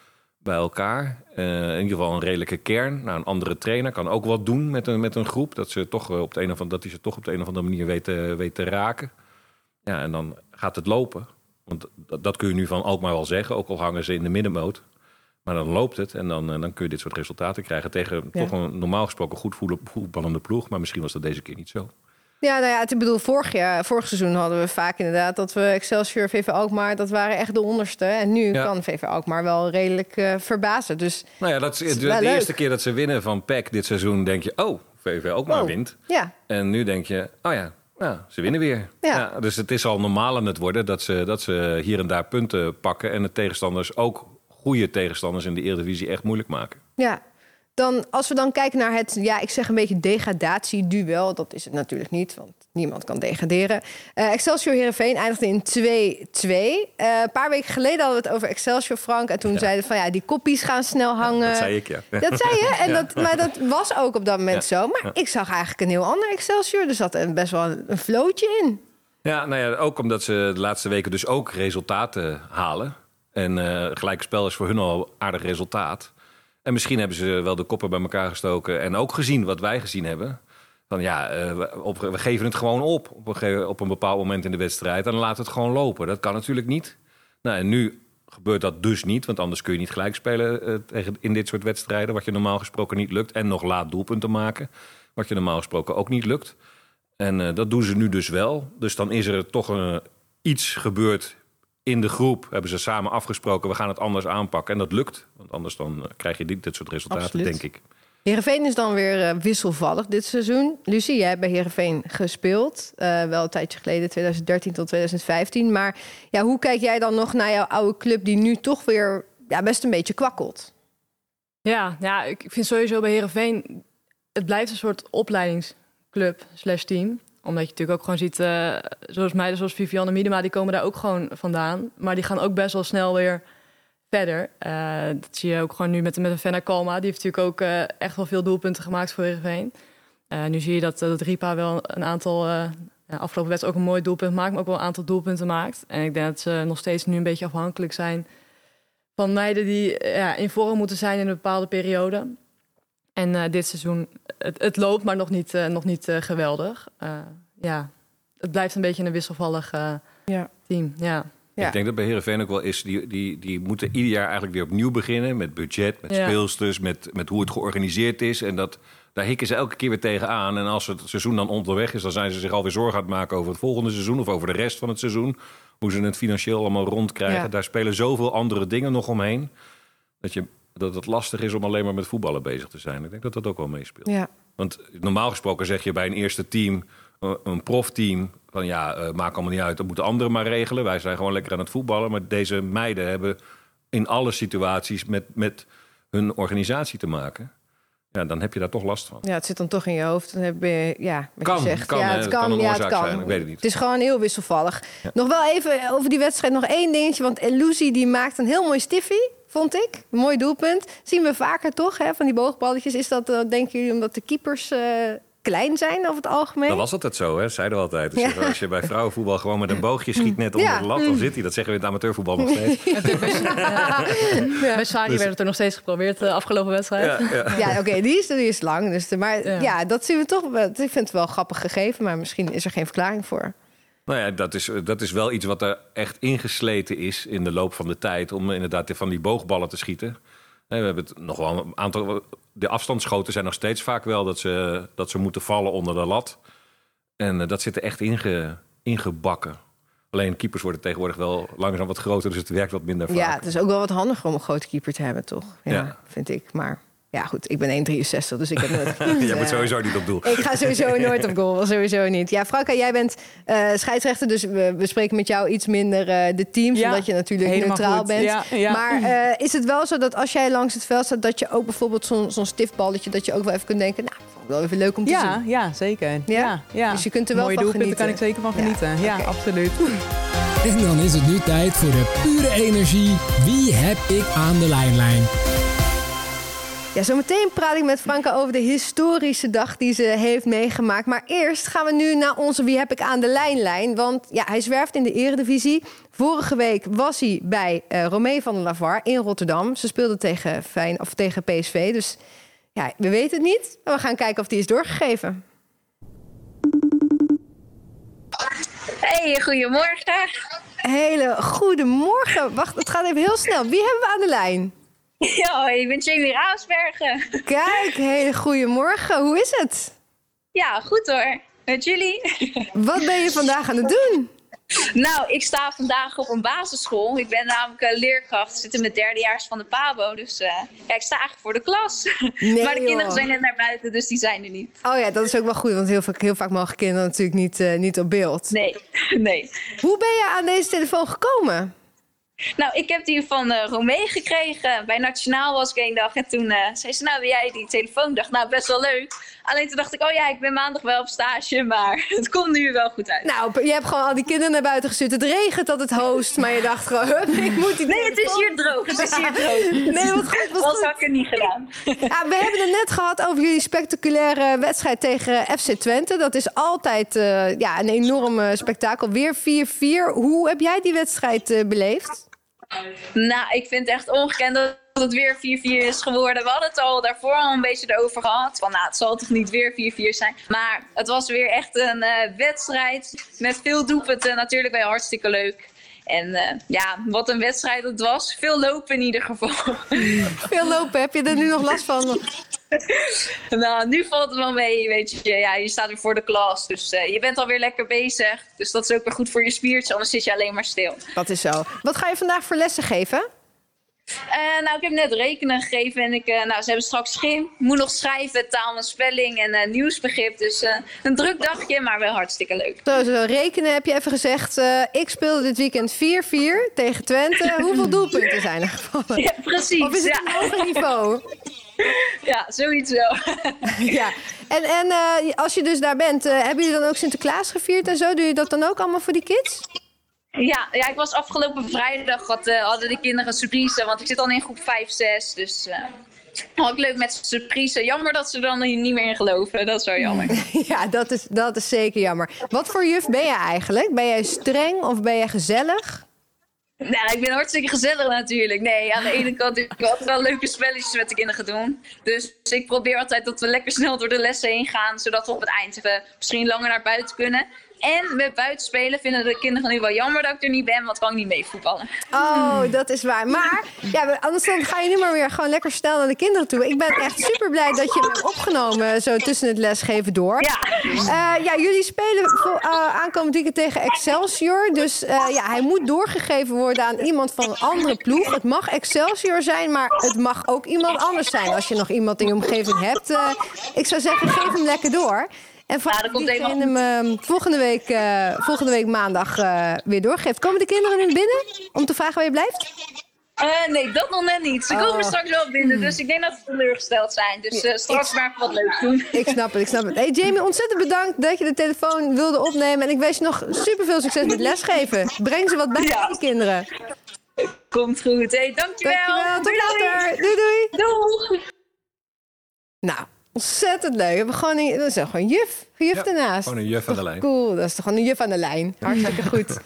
bij elkaar. Uh, in ieder geval een redelijke kern. Nou, een andere trainer kan ook wat doen met een, met een groep. Dat, ze toch op de een of andere, dat hij ze toch op de een of andere manier weet, te, weet te raken. Ja, en dan gaat het lopen. Want dat, dat kun je nu van Alkmaar wel zeggen. Ook al hangen ze in de middenmoot. Maar dan loopt het en dan, dan kun je dit soort resultaten krijgen. Tegen ja. toch een normaal gesproken goed voetballende ploeg. Maar misschien was dat deze keer niet zo. Ja, nou ja, ik bedoel, vorig, jaar, vorig seizoen hadden we vaak inderdaad dat we Excelsior, VV Alkmaar, dat waren echt de onderste. En nu ja. kan VV Alkmaar wel redelijk uh, verbazen. Dus nou ja, dat is de, de eerste keer dat ze winnen van PEC dit seizoen, denk je, oh, VV Alkmaar oh. wint. Ja. En nu denk je, oh ja, ja, ze winnen weer. Ja. ja. dus het is al normaal aan het worden dat ze, dat ze hier en daar punten pakken en de tegenstanders ook goede tegenstanders in de Eredivisie echt moeilijk maken. Ja, dan, als we dan kijken naar het, ja, ik zeg een beetje degradatieduel. Dat is het natuurlijk niet, want niemand kan degraderen. Uh, Excelsior Heerenveen eindigde in 2-2. Uh, een paar weken geleden hadden we het over Excelsior, Frank. En toen ja. zeiden van, ja, die koppies gaan snel hangen. Ja, dat zei ik, ja. Dat zei je, en <laughs> dat, maar dat was ook op dat moment zo. Maar ik zag eigenlijk een heel ander Excelsior. Er zat best wel een, een vlootje in. Ja, nou ja, ook omdat ze de laatste weken dus ook resultaten halen. En uh, gelijk spel is voor hun al aardig resultaat. En misschien hebben ze wel de koppen bij elkaar gestoken en ook gezien wat wij gezien hebben. Van ja, uh, we, geven het gewoon op op een, bepaald moment in de wedstrijd en dan laat het gewoon lopen. Dat kan natuurlijk niet. Nou, en nu gebeurt dat dus niet, want anders kun je niet gelijk spelen tegen, in dit soort wedstrijden, wat je normaal gesproken niet lukt. En nog laat doelpunten maken, wat je normaal gesproken ook niet lukt. En uh, dat doen ze nu dus wel. Dus dan is er toch iets gebeurd in de groep hebben ze samen afgesproken, we gaan het anders aanpakken. En dat lukt, want anders dan krijg je dit, dit soort resultaten, Absoluut. denk ik. Heerenveen is dan weer uh, wisselvallig dit seizoen. Lucie, jij hebt bij Heerenveen gespeeld. Uh, wel een tijdje geleden, 2013 tot 2015. Maar ja, hoe kijk jij dan nog naar jouw oude club... die nu toch weer ja, best een beetje kwakkelt? Ja, ja, ik vind sowieso bij Heerenveen... het blijft een soort opleidingsclub slash team omdat je natuurlijk ook gewoon ziet, uh, zoals meiden zoals Vivianne Miedema, die komen daar ook gewoon vandaan. Maar die gaan ook best wel snel weer verder. Uh, dat zie je ook gewoon nu met, met een Fenna Kalma. Die heeft natuurlijk ook uh, echt wel veel doelpunten gemaakt voor Heerenveen. nu zie je dat, dat Ripa wel een aantal, afgelopen wedstrijd ook een mooi doelpunt maakt, maar ook wel een aantal doelpunten maakt. En ik denk dat ze nog steeds nu een beetje afhankelijk zijn van meiden die ja, in vorm moeten zijn in een bepaalde periode. En eh, dit seizoen, het, het loopt, maar nog niet, eh, nog niet eh, geweldig. Eh, ja, het blijft een beetje een wisselvallig eh, Ja. team. Ja. Ja. Ik denk dat bij Herenveen ook wel is, die, die, die moeten ieder jaar eigenlijk weer opnieuw beginnen met budget, met Ja. speelsters, met, met hoe het georganiseerd is. En dat, daar hikken ze elke keer weer tegenaan. En als het seizoen dan onderweg is, dan zijn ze zich alweer zorgen aan het maken over het volgende seizoen of over de rest van het seizoen. Hoe ze het financieel allemaal rondkrijgen. Ja. Daar spelen zoveel andere dingen nog omheen. Dat, je, dat het lastig is om alleen maar met voetballen bezig te zijn. Ik denk dat dat ook wel meespeelt. Ja. Want normaal gesproken zeg je bij een eerste team, eh, een profteam, van ja, eh, maakt allemaal niet uit, dat moeten anderen maar regelen. Wij zijn gewoon lekker aan het voetballen. Maar deze meiden hebben in alle situaties met, met hun organisatie te maken. Ja, dan heb je daar toch last van. Ja, het zit dan toch in je hoofd. Dan heb je, ja, wat Kan, je zegt. kan, ja, het Het kan, kan een ja, het kan. zijn, ik weet het niet. Het is gewoon heel wisselvallig. Nog wel even over die wedstrijd nog één dingetje. Want Elusi die maakt een heel mooi stiffie, vond ik. Een mooi doelpunt. Zien we vaker toch, hè, van die boogballetjes. Is dat, eh, denken jullie, omdat de keepers eh, klein zijn over het algemeen? Dat was altijd zo, hè? zeiden we altijd. Dus Ja. Als je bij vrouwenvoetbal gewoon met een boogje schiet net onder Ja. de lat, dan zit hij. Dat zeggen we in het amateurvoetbal nog steeds. <laughs> Bij Sari werd het er nog steeds geprobeerd de afgelopen wedstrijd. Ja, ja. Ja, oké, die, is, die is lang. Dus de, maar ja. Ja. dat zien we toch. Ik vind het wel grappig gegeven, maar misschien is er geen verklaring voor. Nou ja, dat is, dat is wel iets wat er echt ingesleten is in de loop van de tijd. Om inderdaad van die boogballen te schieten. We hebben het nog wel een aantal. De afstandsschoten zijn nog steeds vaak wel dat ze, dat ze moeten vallen onder de lat. En eh, dat zit er echt inge, ingebakken. Alleen keepers worden tegenwoordig wel langzaam wat groter, dus het werkt wat minder vaak. Ja, het is ook wel wat handiger om een grote keeper te hebben, toch? Ja, Ja. vind ik. Maar ja, goed, ik ben 1,63, dus ik heb nooit... <laughs> Je moet eh, sowieso niet op doel. Ik ga sowieso <laughs> nooit op goal, sowieso niet. Ja, Franka, jij bent eh, scheidsrechter, dus we, we spreken met jou iets minder eh, de teams, Ja, omdat je natuurlijk neutraal goed. bent. Ja, ja. Maar eh, is het wel zo dat als jij langs het veld staat, dat je ook bijvoorbeeld zo'n zo'n stiftballetje, dat je ook wel even kunt denken, nou, vond ik wel even leuk om te Ja, zien. ja, zeker. Ja? Ja? Ja, Dus je kunt er wel Mooie van doelpunten kan ik genieten. zeker van genieten. Ja, absoluut. <laughs> En dan is het nu tijd voor de pure energie. Wie heb ik aan de lijnlijn? Ja, zometeen praat ik met Franka over de historische dag die ze heeft meegemaakt. Maar eerst gaan we nu naar onze Wie heb ik aan de lijnlijn. Want ja, hij zwerft in de eredivisie. Vorige week was hij bij eh Romee van der Lavar in Rotterdam. Ze speelden tegen, Fijn, of tegen PSV. Dus ja, we weten het niet. Maar we gaan kijken of die is doorgegeven. Hey, goedemorgen. Hele goede morgen. Wacht, het gaat even heel snel. Wie hebben we aan de lijn? Ja, ik ben Jamie Raasbergen. Kijk, hele goede morgen. Hoe is het? Ja, goed hoor. Met jullie? Wat ben je vandaag aan het doen? Nou, ik sta vandaag op een basisschool. Ik ben namelijk eh, leerkracht. Zit in mijn derdejaars van de PABO. Dus eh, ja, ik sta eigenlijk voor de klas. <laughs> Nee, maar de kinderen zijn net naar buiten, dus die zijn er niet. Oh ja, dat is ook wel goed, want heel vaak, heel vaak mogen kinderen natuurlijk niet, eh, niet op beeld. Nee, <laughs> nee. Hoe ben je aan deze telefoon gekomen? Nou, ik heb die van eh Romee gekregen. Bij Nationaal was ik één dag. En toen eh, zei ze, nou, wil jij die telefoon? Ik dacht, nou, best wel leuk. Alleen toen dacht ik, oh ja, ik ben maandag wel op stage. <laughs> Maar het komt nu wel goed uit. Nou, je hebt gewoon al die kinderen naar buiten gestuurd. Het regent dat het host, maar je dacht gewoon, hup, ik moet die Nee, het is hier droog. Het is hier droog. <laughs> Nee, wat goed, wat goed. had ik het niet gedaan. <laughs> Ja, we hebben het net gehad over jullie spectaculaire wedstrijd tegen FC Twente. Dat is altijd eh, ja, een enorm spektakel. Weer 4-4. Hoe heb jij die wedstrijd beleefd? Nou, ik vind het echt ongekend dat het weer 4-4 is geworden. We hadden het al daarvoor al een beetje erover gehad. Van nou, het zal toch niet weer 4-4 zijn. Maar het was weer echt een eh, wedstrijd met veel doelpunten. Natuurlijk wel hartstikke leuk. En eh, ja, wat een wedstrijd het was. Veel lopen in ieder geval. <laughs> Veel lopen, heb je er nu nog last van? <laughs> nou, nu valt het wel mee, weet je. Ja, je staat weer voor de klas. Dus eh, je bent alweer lekker bezig. Dus dat is ook weer goed voor je spiertjes. Anders zit je alleen maar stil. Dat is zo. Wat ga je vandaag voor lessen geven? Eh, nou, ik heb net rekenen gegeven en ik, eh, nou, ze hebben straks schim. Moet nog schrijven, taal en spelling en eh, nieuwsbegrip. Dus een druk dagje, maar wel hartstikke leuk. Zo, zo rekenen heb je even gezegd. ik speelde dit weekend 4-4 tegen Twente. <laughs> Hoeveel doelpunten zijn er gevallen? Ja, precies. Of is het ja. een hoger niveau? <laughs> ja, zoiets wel. <laughs> Ja. En, en als je dus daar bent, hebben jullie dan ook Sinterklaas gevierd en zo? Doe je dat dan ook allemaal voor die kids? Ja, ja, ik was afgelopen vrijdag, had, eh, hadden de kinderen surprise. Want ik zit dan in groep 5, 6. Dus eh had ik leuk met surprise. Jammer dat ze er dan niet meer in geloven. Dat is wel jammer. <laughs> Ja, dat is, dat is zeker jammer. Wat voor juf ben je eigenlijk? Ben jij streng of ben jij gezellig? Nou, ik ben hartstikke gezellig natuurlijk. Nee, aan de ene kant heb ik altijd wel leuke spelletjes met de kinderen doen. Dus ik probeer altijd dat we lekker snel door de lessen heen gaan. Zodat we op het eind even misschien langer naar buiten kunnen. En met buitenspelen vinden de kinderen nu wel jammer dat ik er niet ben, want kan ik niet mee voetballen. Oh, dat is waar. Maar ja, anders dan ga je nu maar weer gewoon lekker snel naar de kinderen toe. Ik ben echt super blij dat je me hebt opgenomen zo tussen het lesgeven door. Ja. Eh, ja, jullie spelen voor, uh, aankomend weekend tegen Excelsior. Dus uh, ja, hij moet doorgegeven worden aan iemand van een andere ploeg. Het mag Excelsior zijn, maar het mag ook iemand anders zijn. Als je nog iemand in je omgeving hebt. ik zou zeggen, geef hem lekker door. En ja, dat komt diegene hem uh, volgende, week, uh, volgende week maandag uh, weer doorgeeft. Komen de kinderen nu binnen om te vragen waar je blijft? nee, dat nog net niet. Ze komen straks wel binnen, dus ik denk dat ze teleurgesteld zijn. Dus straks ik, maar wat leuk doen. <laughs> Ik snap het, ik snap het. Hey Jamie, ontzettend bedankt dat je de telefoon wilde opnemen. En ik wens je nog super veel succes met lesgeven. Breng ze wat bij ja. die kinderen. Komt goed. Hey, dankjewel. dankjewel. Tot later. Doei doei. Doei. Nou, Ontzettend leuk. We hebben gewoon een, dat is gewoon een juf. Een juf Ja, ernaast. Gewoon een juf aan de lijn. Cool, dat is toch gewoon een juf aan de lijn. Hartstikke goed. <laughs>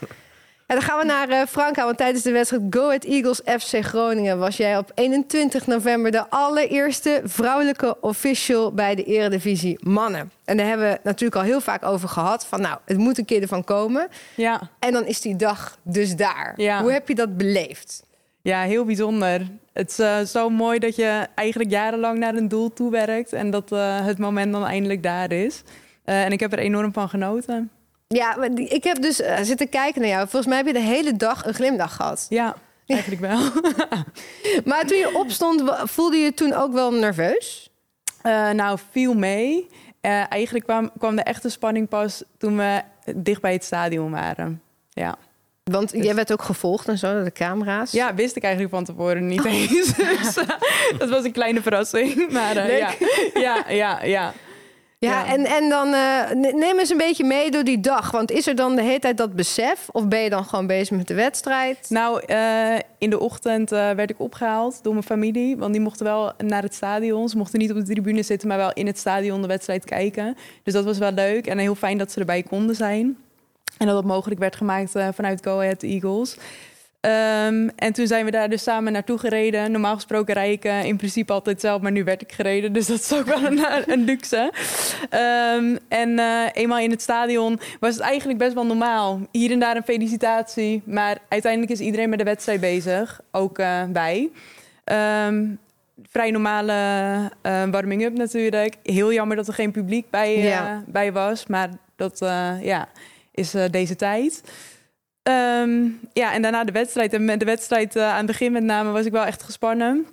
Ja, dan gaan we naar eh Franka, want tijdens de wedstrijd Go Ahead Eagles FC Groningen... was jij op 21 november de allereerste vrouwelijke official bij de Eredivisie Mannen. En daar hebben we het natuurlijk al heel vaak over gehad. Van nou, het moet een keer ervan komen. Ja, En dan is die dag dus daar. Ja. Hoe heb je dat beleefd? ja heel bijzonder. Het is eh, zo mooi dat je eigenlijk jarenlang naar een doel toe werkt en dat eh, het moment dan eindelijk daar is. Eh, en ik heb er enorm van genoten. Ja, maar die- ik heb dus zitten kijken naar jou. Volgens mij heb je de hele dag een glimlach gehad. Ja, eigenlijk wel. <laughs> Maar toen je opstond, voelde je toen ook wel nerveus? Nou, viel mee. Eigenlijk kwam, kwam de echte spanning pas toen we dicht bij het stadion waren. Ja. Want jij werd ook gevolgd en zo door de camera's. ja, wist ik eigenlijk van tevoren niet eens. <laughs> Dus, eh, dat was een kleine verrassing. Maar Leuk. ja. ja, ja, ja. Ja, Ja. en, en dan ne- neem eens een beetje mee door die dag. Want is er dan de hele tijd dat besef? Of ben je dan gewoon bezig met de wedstrijd? Nou, in de ochtend werd ik opgehaald door mijn familie. Want die mochten wel naar het stadion. Ze mochten niet op de tribune zitten, maar wel in het stadion de wedstrijd kijken. Dus dat was wel leuk en heel fijn dat ze erbij konden zijn. En dat dat mogelijk werd gemaakt eh, vanuit Go Ahead Eagles. Ehm, en toen zijn we daar dus samen naartoe gereden. Normaal gesproken rij ik eh, in principe altijd zelf, maar nu werd ik gereden. <laughs> Dus dat is ook wel een, een luxe. Ehm, en eh, eenmaal in het stadion was het eigenlijk best wel normaal. Hier en daar een felicitatie. Maar uiteindelijk is iedereen met de wedstrijd bezig. Ook eh, wij. Ehm, vrij normale eh, warming-up natuurlijk. Heel jammer dat er geen publiek bij, eh, Ja. bij was. Maar dat eh, ja, is eh, deze tijd. Ehm, ja, en daarna de wedstrijd. En met de wedstrijd eh, aan het begin met name was ik wel echt gespannen.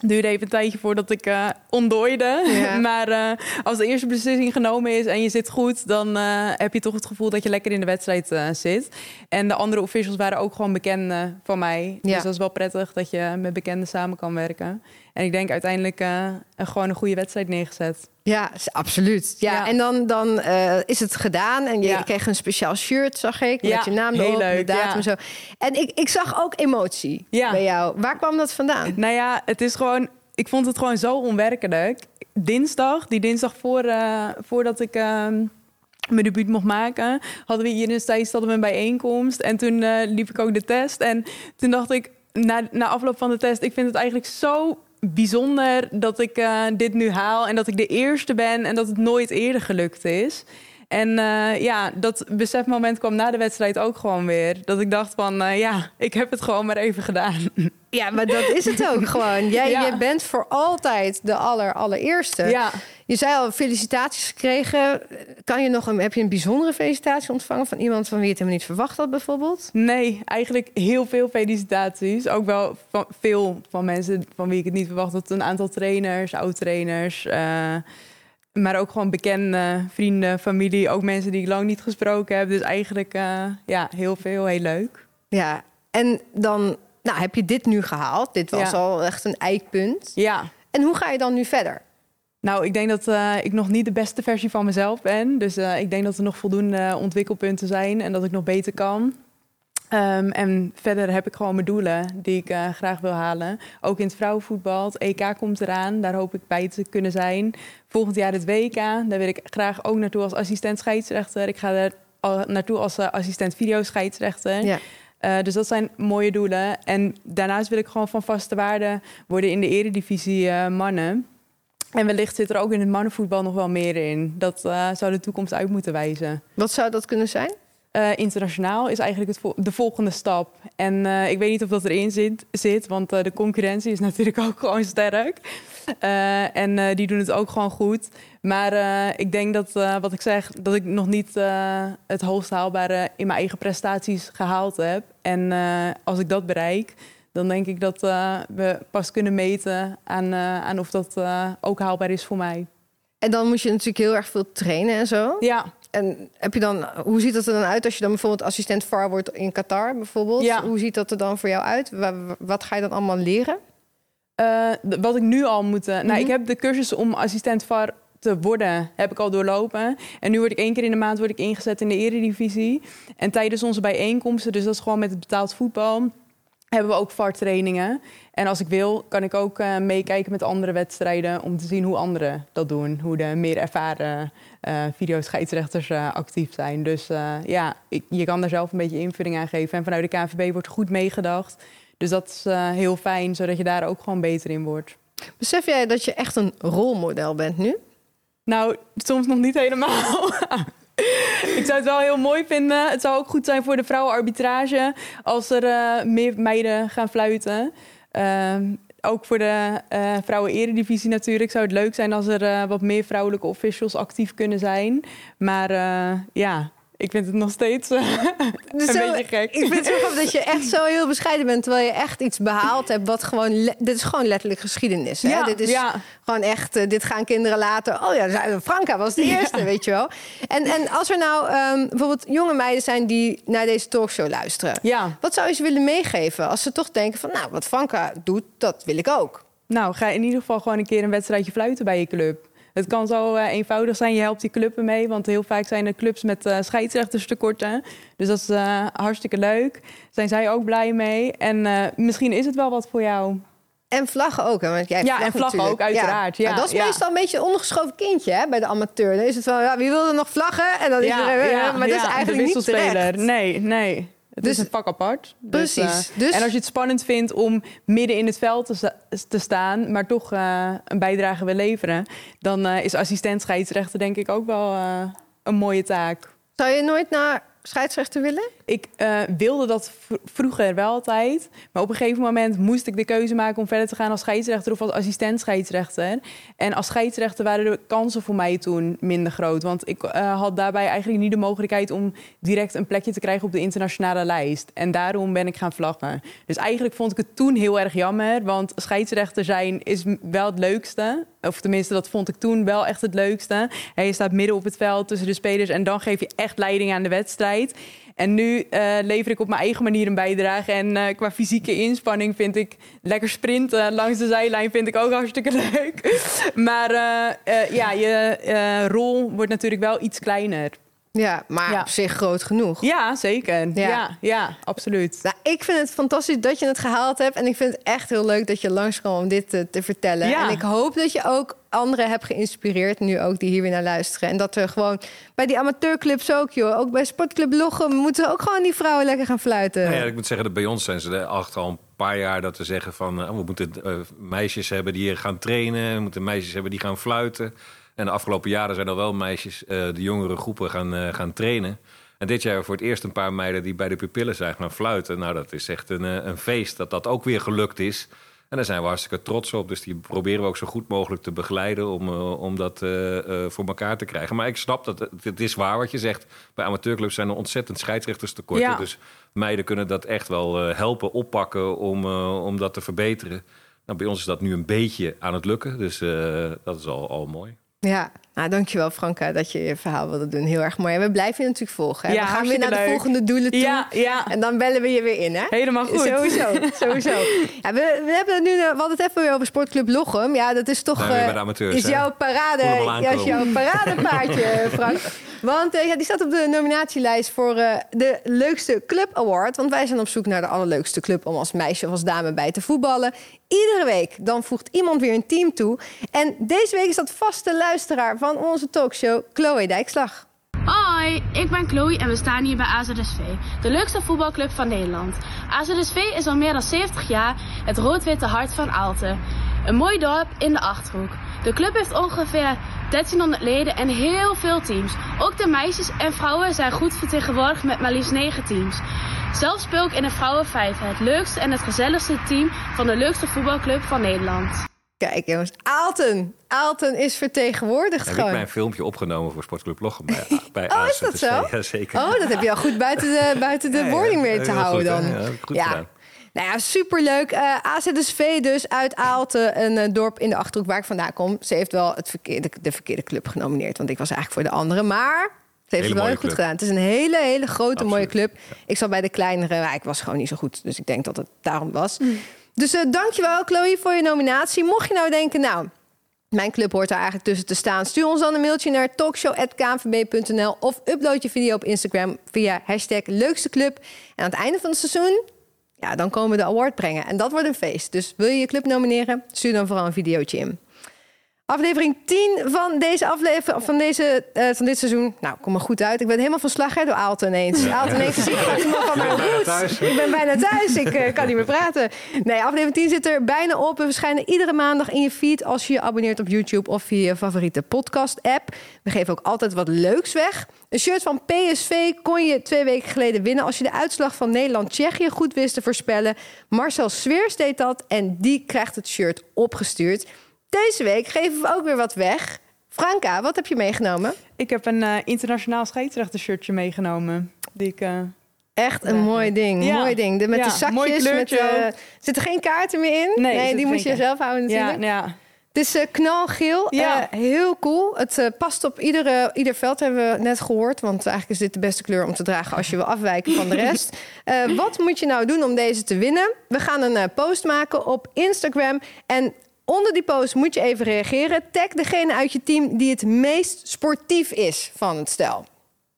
Duurde even een tijdje voordat ik eh ontdooide. Ja. <laughs> maar als de eerste beslissing genomen is en je zit goed... dan heb je toch het gevoel dat je lekker in de wedstrijd zit. En de andere officials waren ook gewoon bekenden van mij. Ja. Dus dat is wel prettig dat je met bekenden samen kan werken. En ik denk uiteindelijk eh, een- gewoon een goede wedstrijd neergezet. Ja, absoluut. Ja, Ja. en dan, dan eh, is het gedaan. En je Ja. kreeg een speciaal shirt, zag ik. Met Ja, je naam erop, de datum en zo. En ik, ik zag ook emotie bij jou. Waar kwam dat vandaan? Nou ja, het is gewoon. Ik vond het gewoon zo onwerkelijk. Dinsdag, die dinsdag voor, eh, voordat ik ehm, mijn debuut mocht maken, hadden we hier in Stijs hadden we een bijeenkomst. En toen eh, liep ik ook de test. En toen dacht ik, na, na afloop van de test, ik vind het eigenlijk zo bijzonder dat ik eh, dit nu haal en dat ik de eerste ben en dat het nooit eerder gelukt is. En eh, ja, dat besefmoment kwam na de wedstrijd ook gewoon weer. Dat ik dacht van, eh, ja, ik heb het gewoon maar even gedaan. <laughs> Ja, maar dat is het ook gewoon. Jij, Ja. jij bent voor altijd de aller, allereerste. Ja. Je zei al, felicitaties gekregen. Kan je nog een, heb je een bijzondere felicitatie ontvangen van iemand van wie je het helemaal niet verwacht had, bijvoorbeeld? Nee, eigenlijk heel veel felicitaties. Ook wel van veel van mensen van wie ik het niet verwacht had. Een aantal trainers, oud-trainers. eh, maar ook gewoon bekende vrienden, familie. Ook mensen die ik lang niet gesproken heb. Dus eigenlijk eh, ja, heel veel, heel leuk. Ja, en dan nou, heb je dit nu gehaald. Dit was Ja. al echt een eikpunt. Ja, En hoe ga je dan nu verder? nou, ik denk dat eh, ik nog niet de beste versie van mezelf ben. Dus eh, ik denk dat er nog voldoende ontwikkelpunten zijn en dat ik nog beter kan. Ehm, en verder heb ik gewoon mijn doelen die ik eh, graag wil halen. Ook in het vrouwenvoetbal. Het EK komt eraan. Daar hoop ik bij te kunnen zijn. Volgend jaar het WK. Daar wil ik graag ook naartoe als assistent scheidsrechter. Ik ga er al naartoe als eh, assistent videoscheidsrechter. Ja. Eh, dus dat zijn mooie doelen. En daarnaast wil ik gewoon van vaste waarde worden in de eredivisie mannen. En wellicht zit er ook in het mannenvoetbal nog wel meer in. Dat zou de toekomst uit moeten wijzen. Wat zou dat kunnen zijn? Eh, internationaal is eigenlijk het vol- de volgende stap. En eh, ik weet niet of dat erin zit, zit want eh, de concurrentie is <laughs> natuurlijk ook gewoon sterk. En die doen het ook gewoon goed. Maar ik denk dat, wat ik zeg, dat ik nog niet het hoogst haalbare in mijn eigen prestaties gehaald heb. En als ik dat bereik, dan denk ik dat we pas kunnen meten aan, aan of dat ook haalbaar is voor mij. En dan moet je natuurlijk heel erg veel trainen en zo. Ja, En heb je dan, hoe ziet dat er dan uit als je dan bijvoorbeeld assistent VAR wordt in Qatar bijvoorbeeld? Ja. Hoe ziet dat er dan voor jou uit? Wa- wa- Wat ga je dan allemaal leren? Eh, wat ik nu al moet. eh, Nou, Mhm. ik heb de cursus om assistent VAR te worden, heb ik al doorlopen. En nu word ik één keer in de maand word ik ingezet in de eredivisie. En tijdens onze bijeenkomsten, dus dat is gewoon met het betaald voetbal, hebben we ook VAR-trainingen. En als ik wil, kan ik ook eh, meekijken met andere wedstrijden om te zien hoe anderen dat doen. Hoe de meer ervaren eh videoscheidsrechters eh, actief zijn. Dus ja, ik, je kan daar zelf een beetje invulling aan geven. En vanuit de KNVB wordt goed meegedacht. Dus dat is heel fijn, zodat je daar ook gewoon beter in wordt. Besef jij dat je echt een rolmodel bent nu? Nou, soms nog niet helemaal. <laughs> <laughs> ik zou het wel heel mooi vinden. Het zou ook goed zijn voor de vrouwenarbitrage als er eh, meer meiden gaan fluiten. Ehm, ook voor de eh vrouwen-eredivisie natuurlijk zou het leuk zijn als er eh, wat meer vrouwelijke officials actief kunnen zijn. Maar ja, ik vind het nog steeds <laughs> Dus een zo- beetje gek. Ik vind het zo dat je echt zo heel bescheiden bent... terwijl je echt iets behaald hebt wat gewoon... Dit is gewoon letterlijk geschiedenis. Hè? Ja, dit is ja. gewoon echt... eh, dit gaan kinderen later... Oh ja, Franka was de eerste, weet je wel. En, en als er nou ehm, bijvoorbeeld jonge meiden zijn... die naar deze talkshow luisteren... Wat zou je ze willen meegeven als ze toch denken van... nou, wat Franka doet, dat wil ik ook. Nou, ga in ieder geval gewoon een keer een wedstrijdje fluiten bij je club. Het kan zo eh, eenvoudig zijn. Je helpt die club ermee. Want heel vaak zijn er clubs met eh scheidsrechters tekorten. Dus dat is eh, hartstikke leuk. Zijn zij ook blij mee. En eh, misschien is het wel wat voor jou. En vlaggen ook, hè? Want jij Ja, en vlaggen natuurlijk. ook, uiteraard. Ja, Maar dat is ja. meestal een beetje een ondergeschoven kindje hè, bij de amateur. Dan is het van, ja, wie wil er nog vlaggen? En dan is er, eh, maar dat is ja, eigenlijk niet terecht. Nee, nee. Het Dus- is een vak apart. Dus, Precies. eh, Dus- En als je het spannend vindt om midden in het veld te, sta- te staan, maar toch eh, een bijdrage wil leveren, dan eh, is assistent scheidsrechter denk ik ook wel een mooie taak. Zou je nooit naar scheidsrechter willen? Ik eh, wilde dat vroeger wel altijd. Maar op een gegeven moment moest ik de keuze maken om verder te gaan als scheidsrechter of als assistent scheidsrechter. En als scheidsrechter waren de kansen voor mij toen minder groot. Want ik eh, had daarbij eigenlijk niet de mogelijkheid om direct een plekje te krijgen op de internationale lijst. En daarom ben ik gaan vlaggen. Dus eigenlijk vond ik het toen heel erg jammer. Want scheidsrechter zijn is wel het leukste. Of tenminste, dat vond ik toen wel echt het leukste. Je staat midden op het veld tussen de spelers en dan geef je echt leiding aan de wedstrijd. En nu eh, lever ik op mijn eigen manier een bijdrage. En eh, qua fysieke inspanning vind ik lekker sprinten langs de zijlijn vind ik ook hartstikke <laughs> leuk. Maar eh, ja, je rol wordt natuurlijk wel iets kleiner. Ja, maar Ja. op zich groot genoeg. Ja, zeker. Ja. Ja, ja, absoluut. Nou, ik vind het fantastisch dat je het gehaald hebt. En ik vind het echt heel leuk dat je langskwam om dit te vertellen. Ja. En ik hoop dat je ook anderen hebt geïnspireerd, nu ook die hier weer naar luisteren. En dat er gewoon bij die amateurclubs ook, joh. Ook bij Sportclub Lochem moeten ook gewoon die vrouwen lekker gaan fluiten. Nou ja, ik moet zeggen, dat bij ons zijn ze er achter al een paar jaar dat we zeggen van eh, we moeten eh, meisjes hebben die hier gaan trainen, we moeten meisjes hebben die gaan fluiten. En de afgelopen jaren zijn er wel meisjes, eh, de jongere groepen gaan, eh, gaan trainen. En dit jaar voor het eerst een paar meiden die bij de pupillen zijn gaan fluiten. Nou, dat is echt een, eh, een feest dat dat ook weer gelukt is. En daar zijn we hartstikke trots op. Dus die proberen we ook zo goed mogelijk te begeleiden om, om dat voor elkaar te krijgen. Maar ik snap dat het, is waar wat je zegt. Bij amateurclubs zijn er ontzettend scheidsrechters tekorten. Ja. Dus meiden kunnen dat echt wel helpen oppakken om, om dat te verbeteren. Nou, bij ons is dat nu een beetje aan het lukken. Dus dat is al, al mooi. Ja, nou, dankjewel Franka dat je je verhaal wilde doen. Heel erg mooi. En we blijven je natuurlijk volgen. hè. Ja, we gaan weer naar de volgende doelen toe. Ja, ja. En dan bellen we je weer in, hè? Helemaal goed. Sowieso, sowieso. <laughs> Ja, we, we hebben het nu, eh, we hadden het even weer over Sportclub Lochem. Ja, dat is toch... Weer eh, amateurs, is hè? jouw parade, ja, is jouw paradepaardje, <laughs> Frank. Want eh, ja, die staat op de nominatielijst voor eh, de leukste club award. Want wij zijn op zoek naar de allerleukste club om als meisje of als dame bij te voetballen. Iedere week dan voegt iemand weer een team toe. En deze week is dat vaste luisteraar van onze talkshow, Chloe Dijkslag. Hoi, ik ben Chloe en we staan hier bij AZSV, de leukste voetbalclub van Nederland. AZSV is al meer dan 70 jaar het rood-witte hart van Aalten. Een mooi dorp in de Achterhoek. De club heeft ongeveer 1300 leden en heel veel teams. Ook de meisjes en vrouwen zijn goed vertegenwoordigd met maar liefst 9 teams. Zelf speel ik in de Vrouwen 5, het leukste en het gezelligste team van de leukste voetbalclub van Nederland. Kijk jongens, Aalten. Aalten is vertegenwoordigd Heb gewoon. ik mijn filmpje opgenomen voor Sportclub Lochem bij, <laughs> bij Oh, is dat zo? Ja, zeker. Oh, dat heb je al goed buiten de, <laughs> buiten de Ja, ja, wording weer te houden goed, dan. Ja, heb ik goed gedaan. Nou ja, superleuk. Eh AZSV dus uit Aalten, een eh, dorp in de Achterhoek waar ik vandaan kom. Ze heeft wel het verkeerde, de verkeerde club genomineerd, want ik was eigenlijk voor de andere. Maar ze heeft Hele het wel heel goed gedaan. Het is een hele, hele grote, Absoluut, mooie club. Ik zat bij de kleinere, maar ik was gewoon niet zo goed. Dus ik denk dat het daarom was. Dus eh, dankjewel Chloe voor je nominatie. Mocht je nou denken, nou... Mijn club hoort daar eigenlijk tussen te staan. Stuur ons dan een mailtje naar talkshow.knvb.nl of upload je video op Instagram via hashtag leukste club. En aan het einde van het seizoen, ja, dan komen we de award brengen. En dat wordt een feest. Dus wil je je club nomineren? Stuur dan vooral een videootje in. Aflevering 10 van deze aflevering van, deze, eh, van dit seizoen. Nou, kom maar goed uit. Ik ben helemaal van slag hè, door Aalten ineens. Aalten ineens is iemand van mijn roots. Ik ben bijna thuis. Ik eh, kan niet meer praten. Nee, aflevering 10 zit er bijna op. We verschijnen iedere maandag in je feed als je je abonneert op YouTube of via je favoriete podcast-app. We geven ook altijd wat leuks weg. Een shirt van PSV kon je twee weken geleden winnen als je de uitslag van Nederland-Tsjechië goed wist te voorspellen. Marcel Sweers deed dat en die krijgt het shirt opgestuurd. Deze week geven we ook weer wat weg. Franka, wat heb je meegenomen? Ik heb een eh, internationaal scheidsrechtershirtje meegenomen. Die ik, eh, Echt een Ja. mooi ding. Ja. Mooi ding. De, met Ja, de zakjes. Met, kleurtje eh, zitten geen kaarten meer in? Nee, die moet je zelf houden ja, natuurlijk. ja. Het is knalgeel. Ja. Heel cool. Het past op iedere, ieder veld, hebben we net gehoord. Want eigenlijk is dit de beste kleur om te dragen als je wil afwijken van de rest. <laughs> Wat moet je nou doen om deze te winnen? We gaan een post maken op Instagram. En onder die post moet je even reageren. Tag degene uit je team die het meest sportief is van het stel.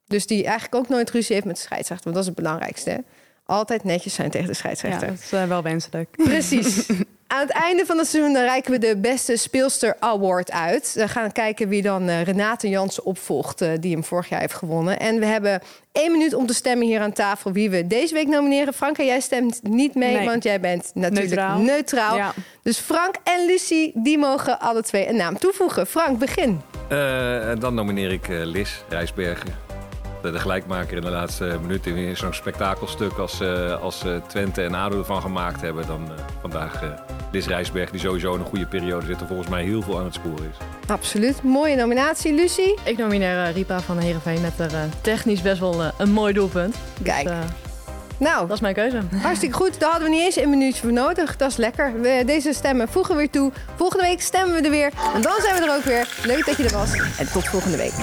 Dus die eigenlijk ook nooit ruzie heeft met de scheidsrechter. Want dat is het belangrijkste. Hè? Altijd netjes zijn tegen de ja, scheidsrechter. dat is wel wenselijk. Precies. <laughs> Aan het einde van het seizoen dan reiken we de beste speelster award uit. We gaan kijken wie dan eh, Renate Jansen opvolgt, eh, die hem vorig jaar heeft gewonnen. En we hebben één minuut om te stemmen hier aan tafel wie we deze week nomineren. Franka, jij stemt niet mee, Nee. want jij bent natuurlijk neutraal. Neutraal. Ja. Dus Frank en Lucie, die mogen alle twee een naam toevoegen. Frank, begin. Eh, dan nomineer ik eh, Liz Rijsbergen. De, de gelijkmaker in de laatste minuten in zo'n spektakelstuk als, eh, als eh, Twente en ADO ervan gemaakt hebben. Dan eh, vandaag eh Liz Rijsberg, die sowieso in een goede periode zit. Er volgens mij heel veel aan het sporen is. Absoluut. Mooie nominatie, Lucie. Ik nomineer Ripa van Heerenveen met er eh, technisch best wel een mooi doelpunt. Dus, Kijk. Nou, dat is mijn keuze. <laughs> Hartstikke goed. Daar hadden we niet eens een minuutje voor nodig. Dat is lekker. We, deze stemmen voegen we weer toe. Volgende week stemmen we er weer. En dan zijn we er ook weer. Leuk dat je er was. En tot volgende week.